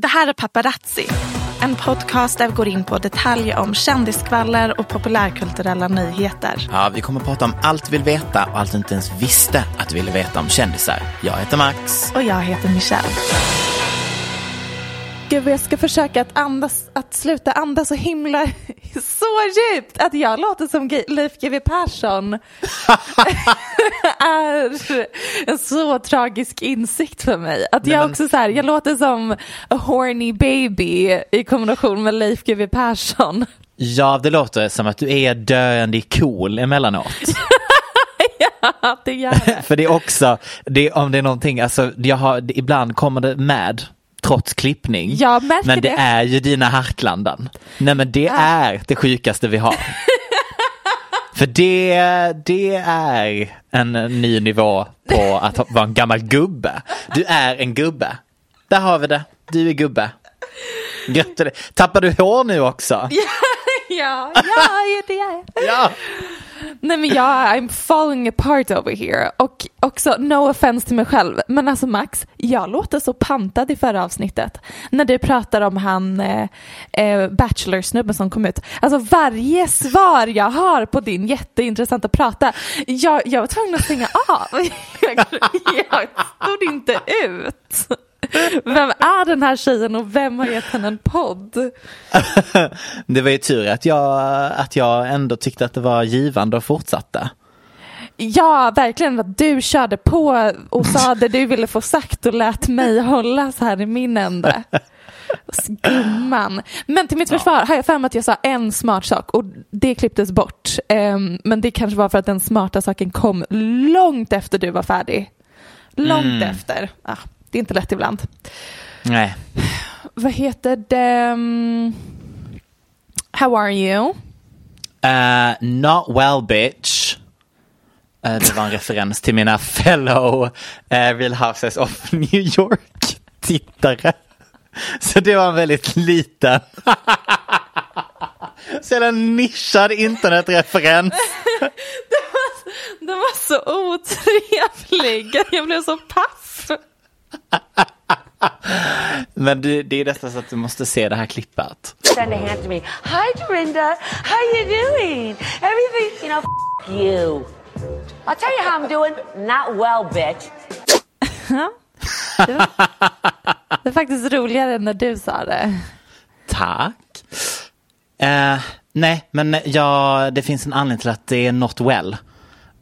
Det här är Paparazzi. En podcast där vi går in på detaljer om kändiskvaller och populärkulturella nyheter. Ja, vi kommer att prata om allt vi vill veta och allt du inte ens visste att du ville veta om kändisar. Jag heter Max. Och jag heter Michelle. Gud, jag ska försöka att, andas, att sluta andas så himla så djupt att jag låter som Leif GW Persson är en så tragisk insikt för mig. Att jag men- också så här, jag låter som a horny baby i kombination med Leif GW Persson. Ja, det låter som att du är döende cool emellanåt. Ja, det gör det. För det är också, det, om det är någonting, alltså jag har, ibland kommer det med trots klippning. Jag men det, det. är ju dina harklanden. Nej men det är det sjukaste vi har. För det, det är en ny nivå på att vara en gammal gubbe. Du är en gubbe. Där har vi det. Du är gubbe. Gratulerar. Tappar du hår nu också? Ja, ja, det är jag. Ja. Nej men jag, I'm falling apart over here. Och också, no offense till mig själv, men alltså Max, jag låter så pantad i förra avsnittet. När du pratar om han eh, eh, Bachelor-snubben som kom ut. Alltså varje svar jag har på din jätteintressanta prata, jag, jag var tvungen att stänga av. Jag, jag stod inte ut. Vem är den här tjejen och vem har gett henne en podd? Det var ju tur att jag, att jag ändå tyckte att det var givande och fortsatte. Ja, verkligen att du körde på och sa det du ville få sagt och lät mig hålla så här i min ände. Gumman. Men till mitt försvar har jag för mig att jag sa en smart sak och det klipptes bort. Ehm, men det kanske var för att den smarta saken kom långt efter du var färdig. Långt Mm. efter. Ah, det är inte lätt ibland. Nej. Vad heter det? How are you? Uh, not well bitch. Uh, det var en referens till mina fellow uh, Real Houses of New York tittare. Så det var en väldigt liten. Så en nischad internetreferens. Den var så otrevlig. Jag blev så paff. Men det, det är nästan så att du måste se det här klippet. Send a hand to me. Hi, Dorinda. How you doing? Everything, you know, f- you. I'll tell you how I'm doing. Not well, bitch. Det är faktiskt roligare än när du sa det. Tack. Eh, nej, men jag, det finns en anledning till att det är not well.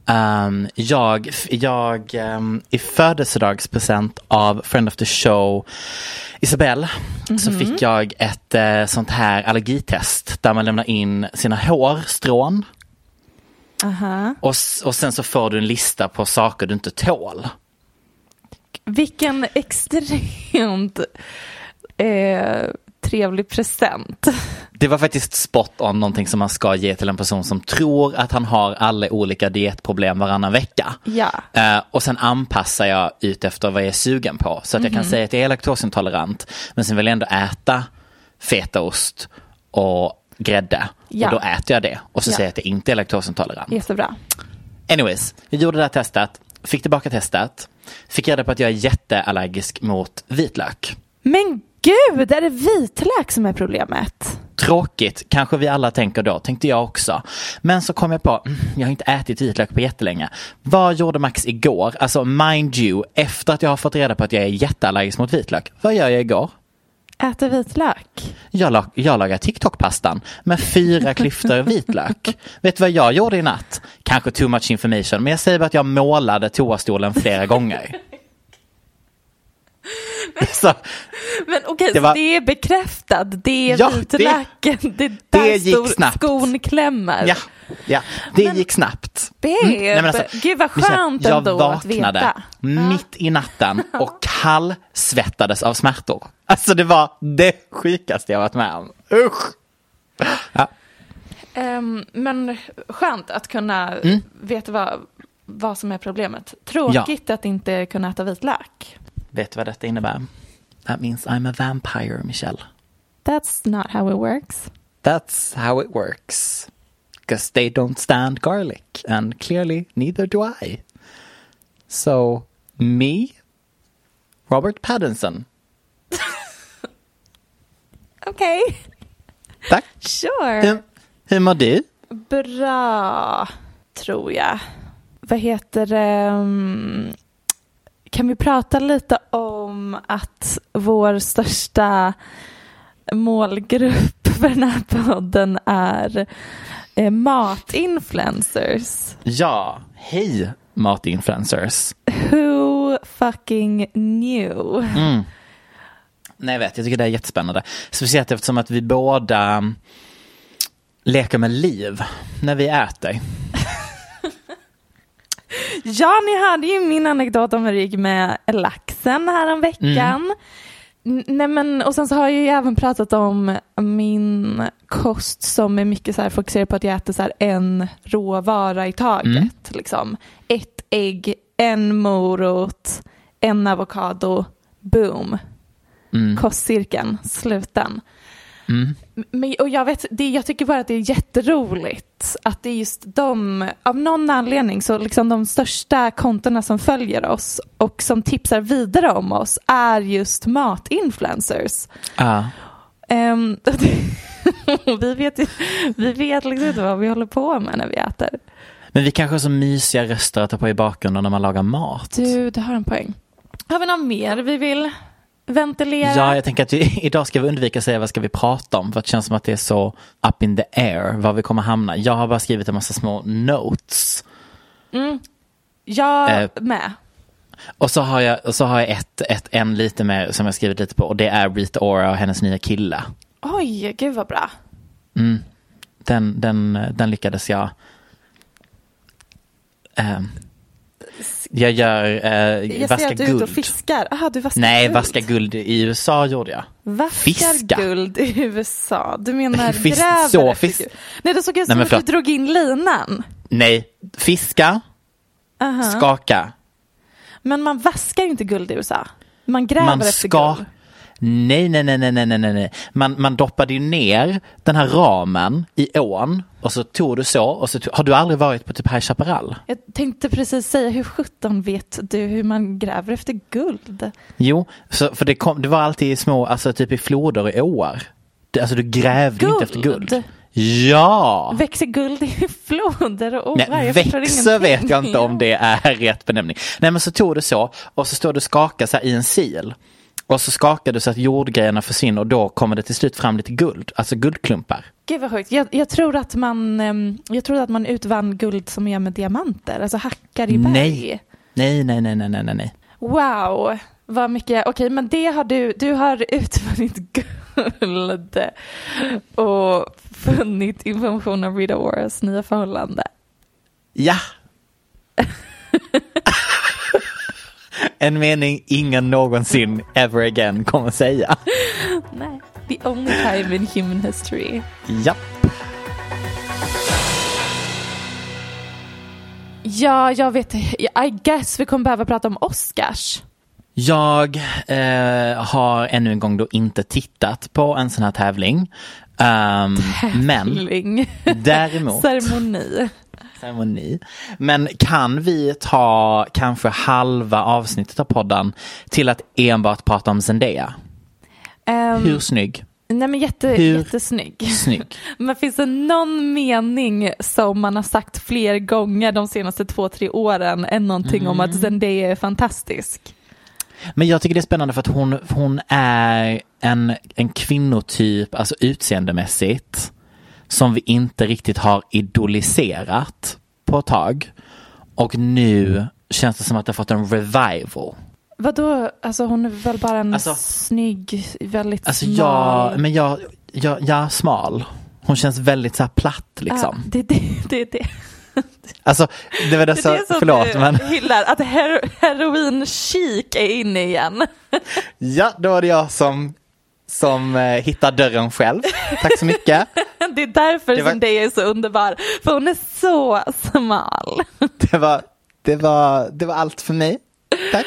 Um, jag, jag um, i födelsedagspresent av Friend of the Show Isabelle så Mhm. fick jag ett eh, sånt här allergitest där man lämnar in sina hårstrån Aha. och, s- och sen så får du en lista på saker du inte tål. Vilken extremt eh, trevlig present. det var faktiskt spot on någonting som man ska ge till en person som tror att han har alla olika dietproblem varannan vecka. Ja. Eh, och sen anpassar jag ut efter vad jag är sugen på. Så att jag Mhm. kan säga att jag är laktosintolerant men sen vill jag ändå äta fetaost och grädde. Ja. Och då äter jag det. Och så Ja. säger jag att jag inte är laktosintolerant. Jättebra. Anyways, jag gjorde det här testet, fick tillbaka testet, fick reda på att jag är jätteallergisk mot vitlök. Men gud, är det vitlök som är problemet? Tråkigt, kanske vi alla tänker då, tänkte jag också. Men så kom jag på, mm, jag har inte ätit vitlök på jättelänge. Vad gjorde Max igår? Alltså mind you, efter att jag har fått reda på att jag är jätteallergisk mot vitlök. Vad gör jag igår? Äter vitlök? Jag, lag, jag lagar TikTok-pastan med fyra klyftor vitlök. Vet du vad jag gjorde i natt? Kanske too much information, men jag säger bara att jag målade toastolen flera gånger. Så, Men okej, Det var- det är bekräftat. Det är Ja, det- vitlöken. Det, där det gick snabbt. skon klämmer. ja, ja, det gick snabbt. Babe, Nej, men alltså, gud vad men skönt jag ändå att vaknade veta. mitt i natten och kallsvettades av smärtor. Alltså det var det sjukaste jag varit med om. Usch! Ja. Ehm, men skönt att kunna Mm. veta vad, vad som är problemet. Tråkigt att inte kunna äta vitlök. Vet du vad detta innebär? That means I'm a vampire, Michelle. That's not how it works. That's how it works. Because they don't stand garlic. And clearly neither do I. So, me, Robert Pattinson. Okej, Tack. sure. Hur, hur mår du? Bra, tror jag. Vad heter det? mm, Kan vi prata lite om att vår största målgrupp för den här podden är eh, matinfluencers. Ja, hej matinfluencers. Who fucking knew? Nej, jag vet, jag tycker det är jättespännande. Speciellt eftersom att vi båda mm, leker med liv när vi äter. Ja, ni hörde ju min anekdot om hur det gick med laxen här om veckan. N- Nej, men, och sen så har jag ju även pratat om min kost som är mycket så här fokuserad på att jag äter så en råvara i taget. Liksom. Ett ägg, en morot, en avokado, boom. Kostcirkeln, sluten. Men, och jag, vet, det, jag tycker bara att det är jätteroligt att det är just de, av någon anledning, så liksom de största kontona som följer oss och som tipsar vidare om oss är just matinfluencers. Ja. Ehm, vi vet, vi vet liksom inte vad vi håller på med när vi äter. Men vi kanske har så mysiga röster att ta på i bakgrunden när man lagar mat. Du, du har en poäng. Har vi något mer vi vill ventilera? Ja, jag tänker att vi, idag ska vi undvika att säga vad ska vi prata om för det känns som att det är så up in the air var vi kommer hamna. Jag har bara skrivit en massa små notes. Jag Eh, med. Och så har jag, så har jag ett, ett en lite mer som jag skrivit lite på och det är Rita Ora och hennes nya kille. Oj, gud vad bra. Den, den, den lyckades jag ehm, jag gör eh, Jag vaska ser att du är ute och guld. fiskar. Aha, du vaskar Nej, guld. vaska guld i USA gjorde jag. Vaskar Fiska. guld i USA. Du menar Fisk- gräver så fisk- guld. Nej, det såg ut som att du drog in linan. Nej, fiska, skaka. Men man vaskar inte guld i USA. Man gräver Man efter guld. Nej, nej, nej, nej, nej, nej, nej. Man, man doppade ju ner den här ramen i ån och så tog du så och så tog... Har du aldrig varit på typ High Chaparral? Jag tänkte precis säga, hur sjutton vet du hur man gräver efter guld? Jo, så, för det, kom, det var alltid i små, alltså typ i floder och åar. Det, alltså du grävde inte efter Guld? guld. Ja! Växer guld i floder och åar? Nej, växer vet jag inte om det är rätt benämning. Nej men så tog du så och så står du och skakar så i en sil. Och så skakar du så att jordgrejerna försvinner och då kommer det till slut fram lite guld, alltså guldklumpar. Gud vad sjukt. Jag, jag, tror att man, ehm, jag tror att man utvann guld som gör med diamanter, alltså hackar i berg. Nej. Nej, nej, nej, nej, nej, nej. Wow, vad mycket. Okej, men det har du, du har utvunnit guld och funnit information om Rita Oras nya förhållande. Ja. en mening ingen någonsin ever again kommer säga. Nej. The only time in human history. Japp. Ja, jag vet. I guess vi kommer behöva prata om Oscars. Jag eh, har ännu en gång då inte tittat på en sån här tävling. Um, men däremot Ceremoni. ceremoni. Men kan vi ta kanske halva avsnittet av podden till att enbart prata om Zendaya? Um, Hur snygg? Nej men jätte, Hur- jättesnygg. Snygg. Men finns det någon mening som man har sagt fler gånger de senaste två, tre åren än någonting om Mm. att Zendaya är fantastisk? Men jag tycker det är spännande för att hon, hon är en, en kvinnotyp, alltså utseendemässigt, som vi inte riktigt har idoliserat på ett tag. Och nu känns det som att det har fått en revival. Vadå, alltså hon är väl bara en Alltså- snygg, väldigt Alltså smal. jag, men jag, jag, jag är smal. Hon känns väldigt så här platt liksom. Ja, det, det, det, det. Alltså det var det Det är så, det som förlåt du men hyllar, att hero, heroin chic är inne igen. ja, då var det jag som, som eh, hittar dörren själv. Tack så mycket. Det är därför Det var- Zendaya är så underbar, för hon är så smal. Det var, det var, det var allt för mig. Tack.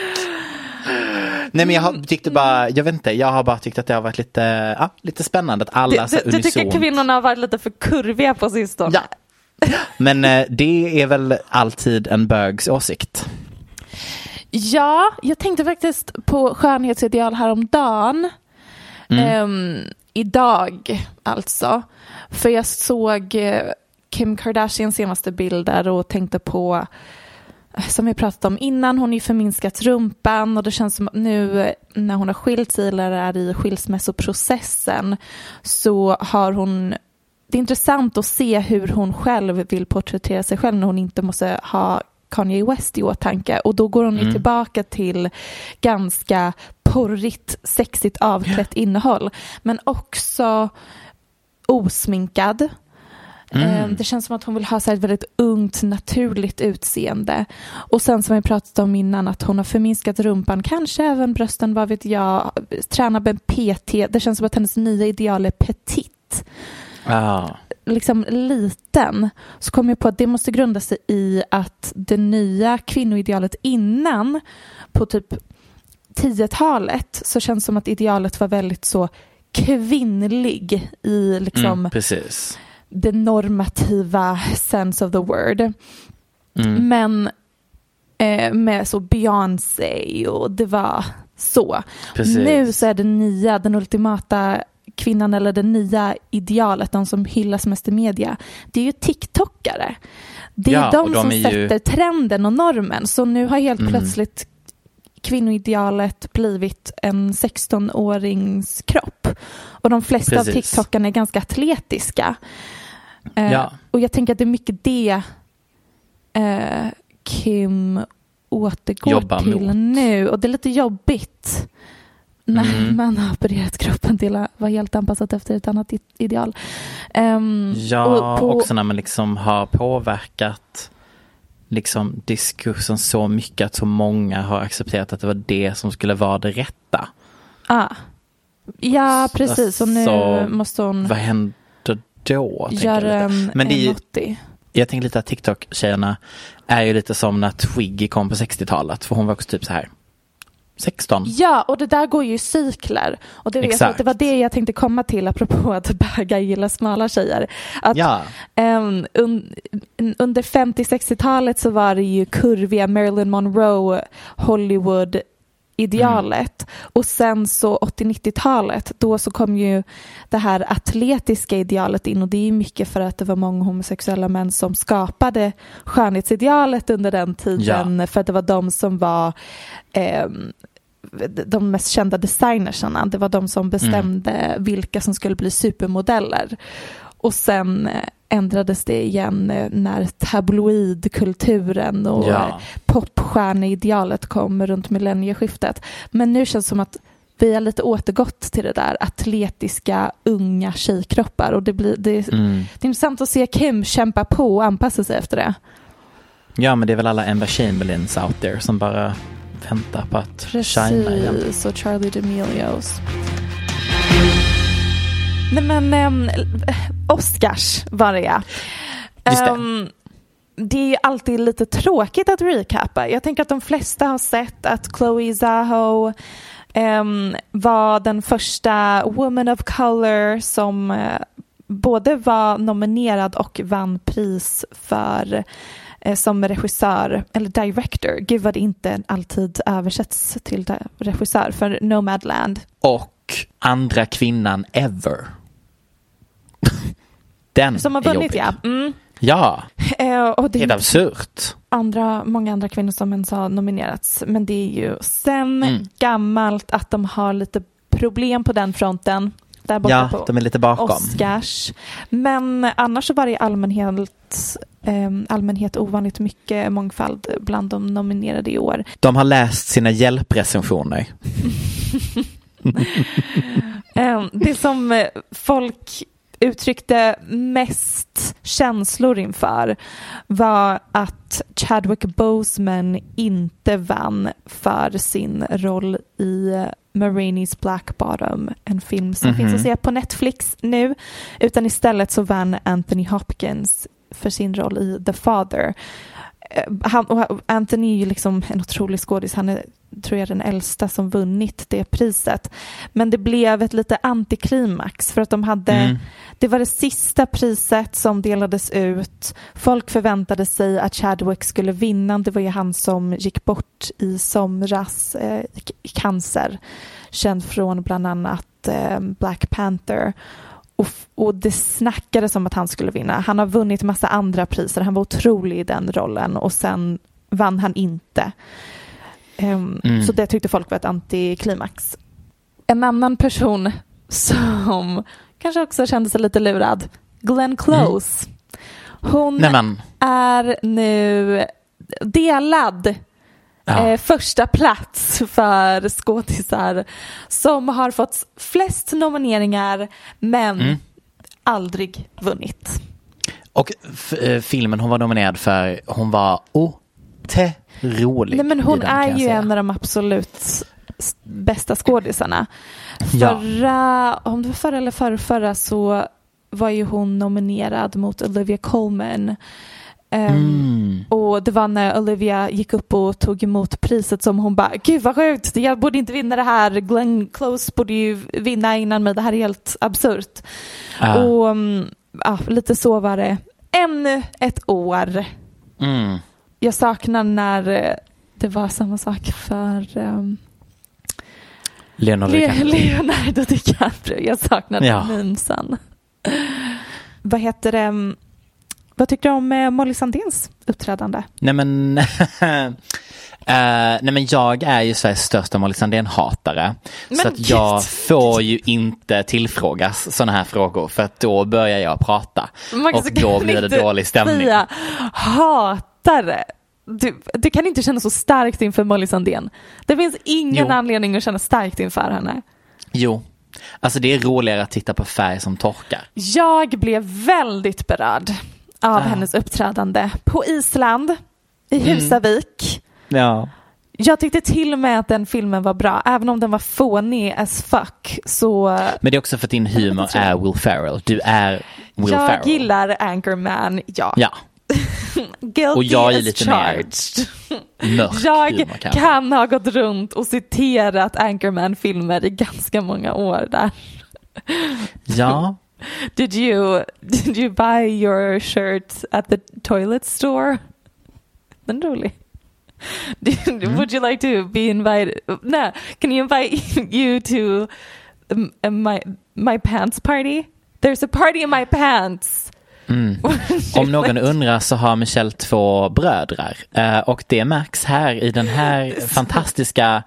Nej men jag har, tyckte bara, jag vet inte, jag har bara tyckt att det har varit lite, ja, lite spännande att alla så Du, du, du tycker unisont. kvinnorna har varit lite för kurviga på sistone? Ja. Men eh, det är väl alltid en bögs åsikt. Ja, jag tänkte faktiskt på skönhetsideal häromdagen. Mm. Ehm, idag alltså. För jag såg eh, Kim Kardashians senaste bilder och tänkte på eh, som vi pratat om innan, hon har ju förminskat rumpan och det känns som att nu när hon har skilt sig eller är i skilsmässoprocessen så har hon det är intressant att se hur hon själv vill porträttera sig själv när hon inte måste ha Kanye West i åtanke. Och då går hon ju tillbaka till ganska porrigt, sexigt avklätt innehåll. Men också osminkad. Eh, Det känns som att hon vill ha så här ett väldigt ungt, naturligt utseende. Och sen som vi pratat om innan, att hon har förminskat rumpan, kanske även brösten, vad vet jag, tränar med PT. Det känns som att hennes nya ideal är petit Ja. liksom liten så kom jag på att det måste grunda sig i att det nya kvinnoidealet innan på typ 10-talet så känns det som att idealet var väldigt så kvinnlig i liksom Mm, precis. the normativa sense of the word. Mm. Men eh, med så Beyoncé och det var så. Precis. Nu så är det nya, den ultimata kvinnan eller det nya idealet, de som hyllas mest i media, det är ju TikTokare. Det är Ja, de, de som är ju- sätter trenden och normen. Så nu har helt Mm. plötsligt kvinnoidealet blivit en 16-årings kropp. Och de flesta av Precis. TikTokarna är ganska atletiska. Eh, Ja. Och jag tänker att det är mycket det eh, Kim återgår Jobbar till mot. nu. Och det är lite jobbigt när Mm. man har opererat kroppen till att vara helt anpassat efter ett annat ideal. Ehm, Ja, och på- också när man liksom har påverkat liksom diskursen så mycket att så många har accepterat att det var det som skulle vara det rätta. Ah. Ja, precis. Och nu Alltså, måste hon Vad händer då? lite. en, Men det är ju, 80. jag tänker lite att TikTok-tjejerna är ju lite som när Twiggy kom på 60-talet. För hon var också typ så här 16. Ja, och det där går ju i cykler. Och det, Exakt. det var det jag tänkte komma till apropå att bögar gillar smala tjejer. Att, Ja, ehm, un, under 50-60-talet så var det ju kurviga Marilyn Monroe, Hollywood idealet och sen så 80-90-talet då så kom ju det här atletiska idealet in och det är ju mycket för att det var många homosexuella män som skapade skönhetsidealet under den tiden för att det var de som var ehm, de mest kända designersarna. Det var de som bestämde vilka som skulle bli supermodeller. Och sen eh, ändrades det igen eh, när tabloidkulturen och Ja. popstjärneidealet kom runt millennieskiftet. Men nu känns det som att vi har lite återgått till det där atletiska unga tjejkroppar och det, blir, det, är- mm. det är intressant att se Kim kämpa på och anpassa sig efter det. ja, men det är väl alla Emma Chamberlains out there som bara väntar på att shina igen. Precis, och Charlie D'Amelios. Nej men äm, Oscars var det ja. Just det. Äm, det är ju alltid lite tråkigt att recapa. Jag tänker att de flesta har sett att Chloe Zaho äm, var den första woman of color som eh, både var nominerad och vann pris för som regissör, eller director, gud vad det inte alltid översätts till regissör, för Nomadland. Och andra kvinnan ever. Den Som har vunnit ja. Mm. Ja, Eh, och det är absurt. andra, många andra kvinnor som ens har nominerats. Men det är ju sen Mm. gammalt att de har lite problem på den fronten. Där borta Ja, på de är lite bakom. Oscars. Men annars så var det i allmänhet, eh, allmänhet ovanligt mycket mångfald bland de nominerade i år. De har läst sina hjälprecensioner. Eh, det som eh, folk uttryckte mest känslor inför var att Chadwick Boseman inte vann för sin roll i Marainis Black Bottom, en film som Mhm. finns att se på Netflix nu, utan istället så vann Anthony Hopkins för sin roll i The Father. Eh, Han, och Anthony är ju liksom en otrolig skådis, han är tror jag den äldsta som vunnit det priset. Men det blev ett lite antiklimax för att de hade, Mm. det var det sista priset som delades ut. Folk förväntade sig att Chadwick skulle vinna, det var ju han som gick bort i somras eh, i cancer, känd från bland annat eh, Black Panther. Och, och det snackades om att han skulle vinna. Han har vunnit massa andra priser, han var otrolig i den rollen och sen vann han inte. Ehm, Mm. Så det tyckte folk var ett antiklimax. En annan person som kanske också kände sig lite lurad, Glenn Close. Hon är nu delad ja. eh, första plats för skådisar som har fått flest nomineringar men Mm. aldrig vunnit. Och eh, filmen hon var nominerad för, hon var otrolig. Nej, men hon den, är ju säga. en av de absolut bästa skådisarna. Ja. Förra, om det var förra eller förra, förra så var ju hon nominerad mot Olivia Colman. Ehm, Mm. Och det var när Olivia gick upp och tog emot priset som hon bara, gud vad sjukt, jag borde inte vinna det här, Glenn Close borde ju vinna innan mig, det här är helt absurt. Ja. Och mm, ja, lite så var det. Ännu ett år. Mm. Jag saknar när eh, det var samma sak för um, Leonardo Le- DiCaprio. Leonardo DiCaprio. Jag saknar Ja. memesen. Vad heter det? Vad tyckte du om eh, Molly Sandéns uppträdande? Nej men, eh, nej men jag är ju Sveriges största Molly Sandén-hatare. Så att jag får ju inte tillfrågas sådana här frågor för att då börjar jag prata. Man Och då blir det dålig stämning. Säga, hatare. Du, du kan inte känna så starkt inför Molly Sandén. Det finns ingen Jo. anledning att känna starkt inför henne. Jo, alltså det är roligare att titta på färg som torkar. Jag blev väldigt berörd av Ah. hennes uppträdande på Island, i Mm. Husavik. Ja. Jag tyckte till och med att den filmen var bra, även om den var fånig as fuck. Så Men det är också för att din humor är Will Ferrell. Du är Will jag Ferrell. gillar Anchorman, ja. Ja, Guilty Och jag är lite mer charged. mörk Jag humor kan ha gått runt och citerat Anchorman-filmer i ganska många år där. Ja, Did you, did you buy your shirt at the toilet store? Den är rolig. Did, Would you like to be invited? No, can you invite you to my, my pants party? There's a party in my pants. Mm. Om någon undrar så har Michelle två brödrar eh, och det märks här i den här fantastiska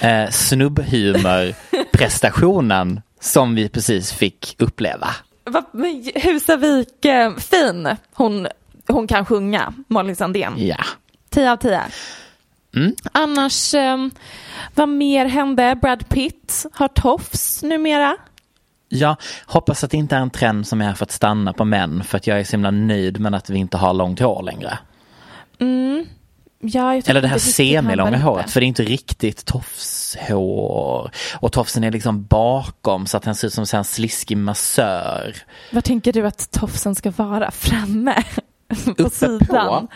eh, snubbhumor-prestationen som vi precis fick uppleva. Husavik, eh, fin. Hon, hon kan sjunga, Molly Sandén. Ja. 10 av 10. Mm. Annars, eh, vad mer hände? Brad Pitt har tofs numera. Jag hoppas att det inte är en trend som är här för att stanna på män för att jag är så himla nöjd med att vi inte har långt hår längre. Ja, Eller det här semilånga håret, för det är inte riktigt tofshår. Och tofsen är liksom bakom så att han ser ut som en sliskig massör. Vad tänker du att tofsen ska vara? Framme? på Uppe sidan?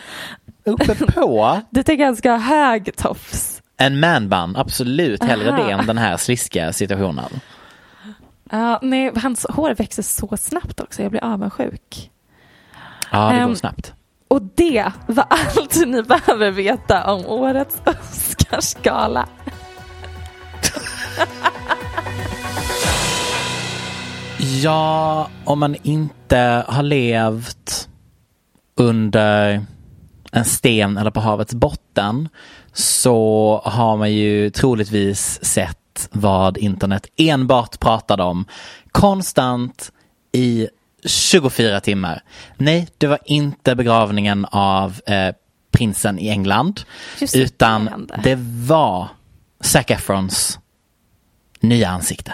på? Uppe på? Du tänker att han ska ha hög tofs? En manbun, absolut. Hellre Aha. det än den här sliskiga situationen. Ja, nej, hans hår växer så snabbt också. Jag blir avundsjuk. Ja, det går Ehm, snabbt. Och det var allt ni behöver veta om årets Oscarsgala. Ja, om man inte har levt under en sten eller på havets botten så har man ju troligtvis sett vad internet enbart pratade om konstant i 24 timmar. Nej, det var inte begravningen av eh, prinsen i England Just utan det det var Zac Efrons nya ansikte.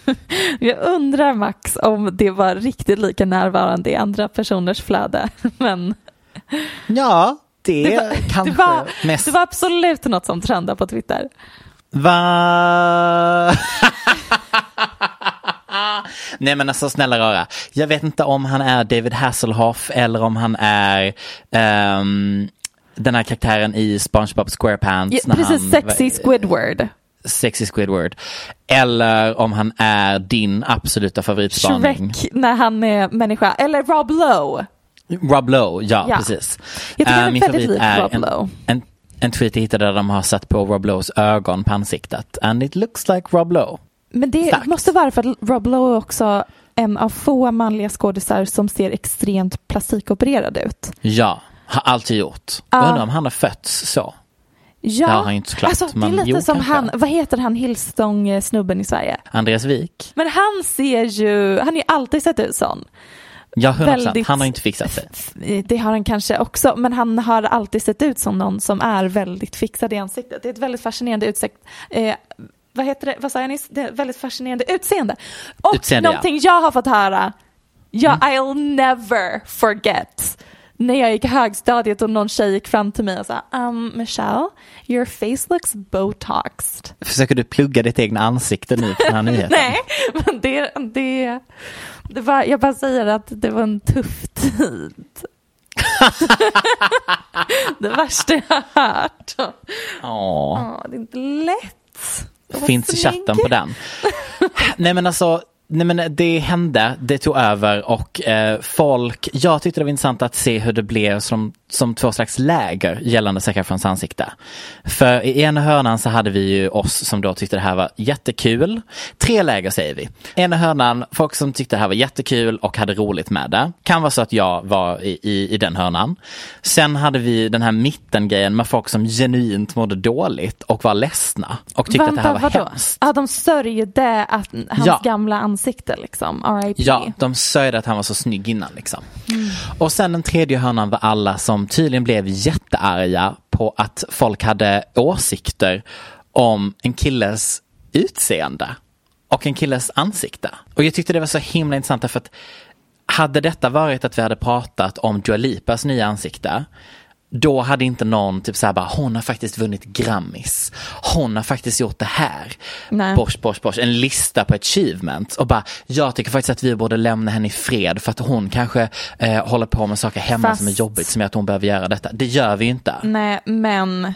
Jag undrar Max om det var riktigt lika närvarande i andra personers flöde. Men Ja, det, det var, kanske det, var, mest... det var absolut något som trendade på Twitter. Va? Nej men alltså snälla rara. Jag vet inte om han är David Hasselhoff eller om han är ehm, den här karaktären i SpongeBob SquarePants. Ja, precis, han, sexy Squidward. Sexy Squidward. Eller om han är din absoluta favoritspaning. Shrek när han är människa. Eller Rob Lowe. Rob Lowe, ja, Ja. precis. Jag tycker är min favorit lik är Rob en, Lowe. en, en tweet jag hittade där de har satt på Rob Lowes ögon på ansiktet. And it looks like Rob Lowe. Men det Starkt. måste vara för att Rob Lowe är också en av få manliga skådisar som ser extremt plastikopererad ut. Ja, har alltid gjort. Jag undrar om han har fötts så. Ja, Det har han inte såklart, alltså, det är lite jo, som kanske. han, vad heter han Hillstång-snubben i Sverige? Andreas Wik. Men han ser ju, han har ju alltid sett ut sån. Ja, 100%. Väldigt- Han har inte fixat sig. Det har han kanske också, men han har alltid sett ut som någon som är väldigt fixad i ansiktet. Det är ett väldigt fascinerande utsikt. Eh, vad heter det, vad sa jag nyss? Det är väldigt fascinerande utseende. Och Utseende, ja. någonting jag har fått höra, ja, Mm. I'll never forget. När jag gick högstadiet och någon tjej gick fram till mig och sa, um, Michelle, your face looks botoxed. Försöker du plugga ditt egna ansikte nu på den här nyheten? Nej, men det, det, det var, jag bara säger att det var en tuff tid. det värsta jag har hört. Åh, Ja, det är inte lätt. Vara finns i chatten på den. Nej men alltså, nej men det hände, det tog över och eh, folk, jag tyckte det var intressant att se hur det blev som, som två slags läger gällande Efrons ansikte. För i ena hörnan så hade vi ju oss som då tyckte det här var jättekul. Tre läger säger vi. Ena hörnan, folk som tyckte det här var jättekul och hade roligt med det. Kan vara så att jag var i, i, i den hörnan. Sen hade vi den här mittengrejen med folk som genuint mådde dåligt och var ledsna och tyckte att det här var vadå? hemskt. Ja, de sörjde att hans Ja. gamla ansikte liksom, R.I.P. Ja, de sörjde att han var så snygg innan liksom. Och sen den tredje hörnan var alla som tydligen blev jättearga på att folk hade åsikter om en killes utseende och en killes ansikte. Och jag tyckte det var så himla intressant därför att hade detta varit att vi hade pratat om Dua Lipas nya ansikte då hade inte någon typ såhär bara, hon har faktiskt vunnit Grammis. Hon har faktiskt gjort det här. Nej. Bosch, bosch, bosch. En lista på achievements. Och bara, jag tycker faktiskt att vi borde lämna henne i fred för att hon kanske eh, håller på med saker hemma Fast- som är jobbigt som gör att hon behöver göra detta. Det gör vi ju inte. Nej, men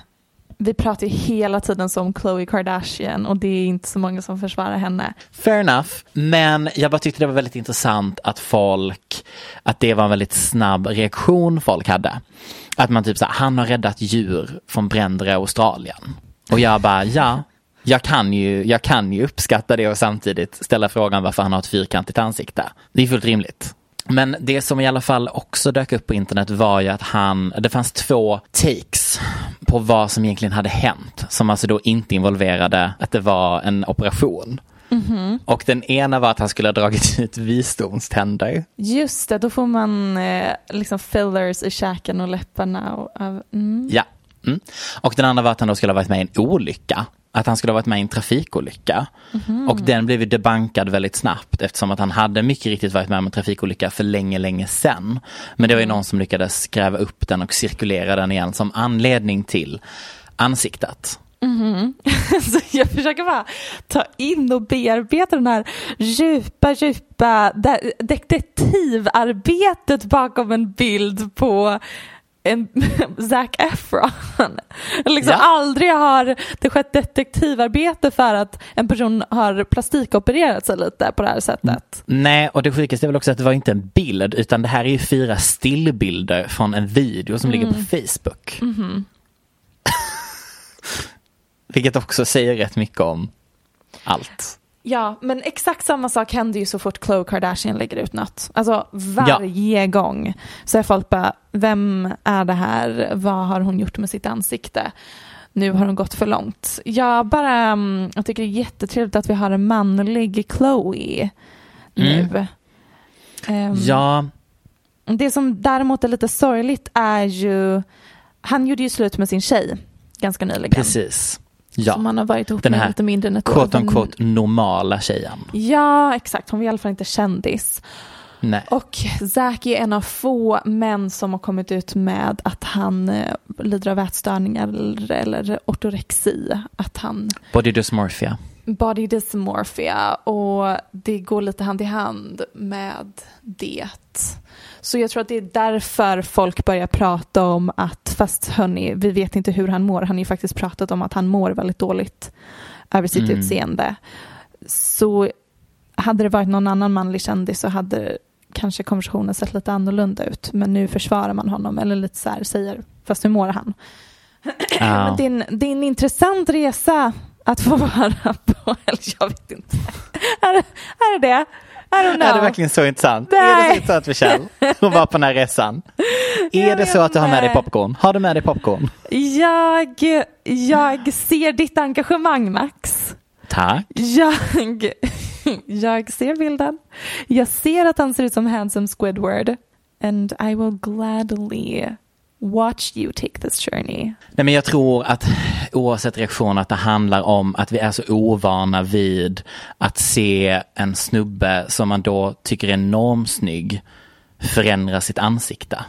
vi pratar ju hela tiden som Khloe Kardashian och det är inte så många som försvarar henne. Fair enough, men jag bara tyckte det var väldigt intressant att folk, att det var en väldigt snabb reaktion folk hade. Att man typ så här, han har räddat djur från bränder i Australien. Och jag bara, ja, jag kan, ju, jag kan ju uppskatta det och samtidigt ställa frågan varför han har ett fyrkantigt ansikte. Det är fullt rimligt. Men det som i alla fall också dök upp på internet var ju att han, det fanns två takes på vad som egentligen hade hänt. Som alltså då inte involverade att det var en operation. Och den ena var att han skulle ha dragit ut visdomständer. Just det, då får man eh, liksom fillers i käken och läpparna. Och, mm. Ja. Mm. Och den andra var att han då skulle ha varit med i en olycka. Att han skulle ha varit med i en trafikolycka. Och den blev ju debankad väldigt snabbt eftersom att han hade mycket riktigt varit med om en trafikolycka för länge, länge sedan. Men det var ju någon som lyckades gräva upp den och cirkulera den igen som anledning till ansiktet. Så jag försöker bara ta in och bearbeta den här djupa, djupa de- detektivarbetet bakom en bild på en Zac Efron. Liksom Ja. Aldrig har det skett detektivarbete för att en person har plastikopererat sig lite på det här sättet. Nej, och det sjukaste är väl också att det var inte en bild utan det här är ju fyra stillbilder från en video som ligger på Facebook. Vilket också säger rätt mycket om allt. Ja, men exakt samma sak händer ju så fort Khloe Kardashian lägger ut något. Alltså varje gång så är folk bara, vem är det här? Vad har hon gjort med sitt ansikte? Nu har hon gått för långt. Jag bara, mm, jag tycker det är jättetrevligt att vi har en manlig Chloe nu. Ehm, Ja, Det som däremot är lite sorgligt är ju, han gjorde ju slut med sin tjej ganska nyligen. precis. Ja, Som han har varit ihop Den med här lite mindre än ett år. quote Den- quote normala tjejen. Ja, exakt. Hon var i alla fall inte kändis. Nej. Och Zac är en av få män som har kommit ut med att han eh, lider av ätstörningar eller, eller ortorexi. Att han Body dysmorphia. Body dysmorphia och det går lite hand i hand med det. Så jag tror att det är därför folk börjar prata om att, fast hörni, vi vet inte hur han mår. Han har ju faktiskt pratat om att han mår väldigt dåligt över sitt Mm. utseende. Så hade det varit någon annan manlig kändis så hade kanske konversationen sett lite annorlunda ut. Men nu försvarar man honom, eller lite så här säger, fast hur mår han? Men det, är en, det är en intressant resa att få vara på, eller jag vet inte. Är, är det det? Är det verkligen så intressant? Är det Nej. så intressant Michelle? Att vara på den här resan? Är det så att du har med dig popcorn? Har du med dig popcorn? Jag, jag ser ditt engagemang Max. Tack. Jag, jag ser bilden. Jag ser att han ser ut som handsome Squidward. And I will gladly watch you take this journey. Nej, men jag tror att oavsett reaktion att det handlar om att vi är så ovana vid att se en snubbe som man då tycker är normsnygg förändra sitt ansikte.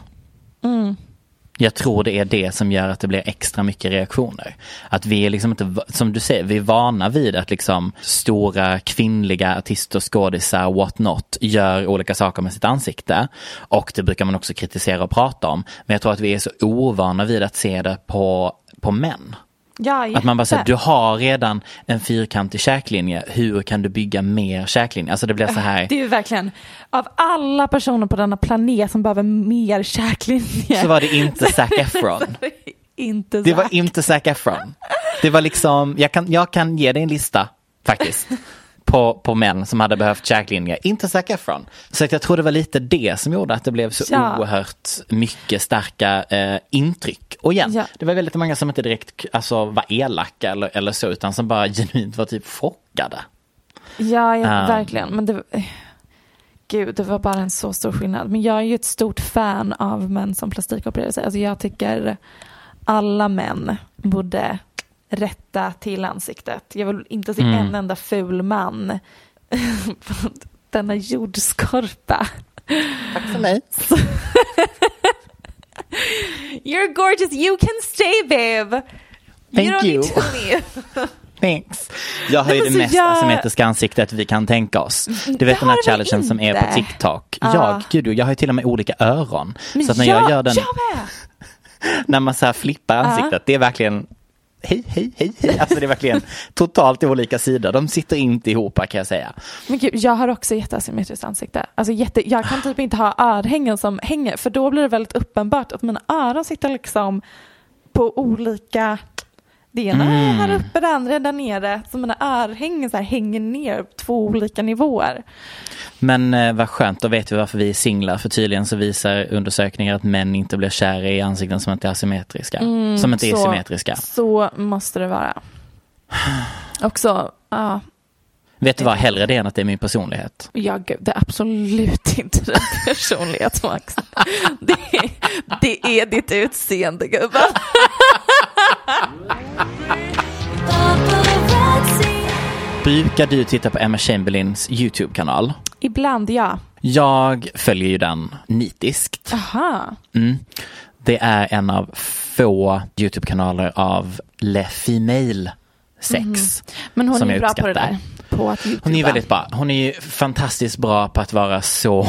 Jag tror det är det som gör att det blir extra mycket reaktioner. Att vi är liksom inte, som du säger, vi är vana vid att liksom stora kvinnliga artister, skådisar, what not, gör olika saker med sitt ansikte. Och det brukar man också kritisera och prata om. Men jag tror att vi är så ovana vid att se det på, på män. Ja, Att man bara säger, du har redan en fyrkantig käklinje, hur kan du bygga mer käklinje? Alltså det blir så här. Det är ju verkligen, av alla personer på denna planet som behöver mer käklinje. Så var det inte Zac Efron. inte Det var Zac. inte Zac Efron. Det var liksom, jag kan, jag kan ge dig en lista faktiskt. På, på män som hade behövt käklinje, inte Zac Efron. Så jag tror det var lite det som gjorde att det blev så Ja. oerhört mycket starka eh, intryck. Och igen, Ja. det var väldigt många som inte direkt alltså, var elaka eller, eller så, utan som bara genuint var typ chockade. Ja, ja Ah. verkligen. Men det, eh, gud, det var bara en så stor skillnad. Men jag är ju ett stort fan av män som plastikopererar sig. Alltså jag tycker alla män borde rätta till ansiktet. Jag vill inte se Mm. en enda ful man på denna jordskorpa. Tack för mig. You're gorgeous, you can stay babe. Thank you don't you. need to leave. Thanks. Jag har ju det mest jag- asymmetriska ansiktet vi kan tänka oss. Du Det vet den här du challengen som är på? TikTok. Ah. Jag, gud, jag har ju till och med olika öron. Men så att när jag, gör den, Jag när man så här flippar ansiktet, det är verkligen hej, hej, hej, hej. Alltså det är verkligen totalt olika sidor. De sitter inte ihop kan jag säga. Men gud, jag har också jätteasymmetriskt ansikte. Alltså jätte, jag kan typ inte ha örhängen som hänger för då blir det väldigt uppenbart att mina öron sitter liksom på olika det ena är Mm. här uppe, det andra är där nere. Så mina örhängen så här hänger ner på två olika nivåer. Men eh, vad skönt, då vet vi varför vi är singlar. För tydligen så visar undersökningar att män inte blir kära i ansikten som inte är asymmetriska. som inte är Mm, så- symmetriska. Så måste det vara. Också, ja, Vet du vad, hellre det än att det är min personlighet. ja gud, det är absolut inte din personlighet Max. Det, det är ditt utseende gubben. Brukar du titta på Emma Chamberlains YouTube-kanal? Ibland ja. Jag följer ju den nitiskt. Aha. Mm. Det är en av få YouTube-kanaler av Le Female sex. Men hon som är bra på det där. På att. Hon är väldigt bra. Hon är ju fantastiskt bra på att vara så,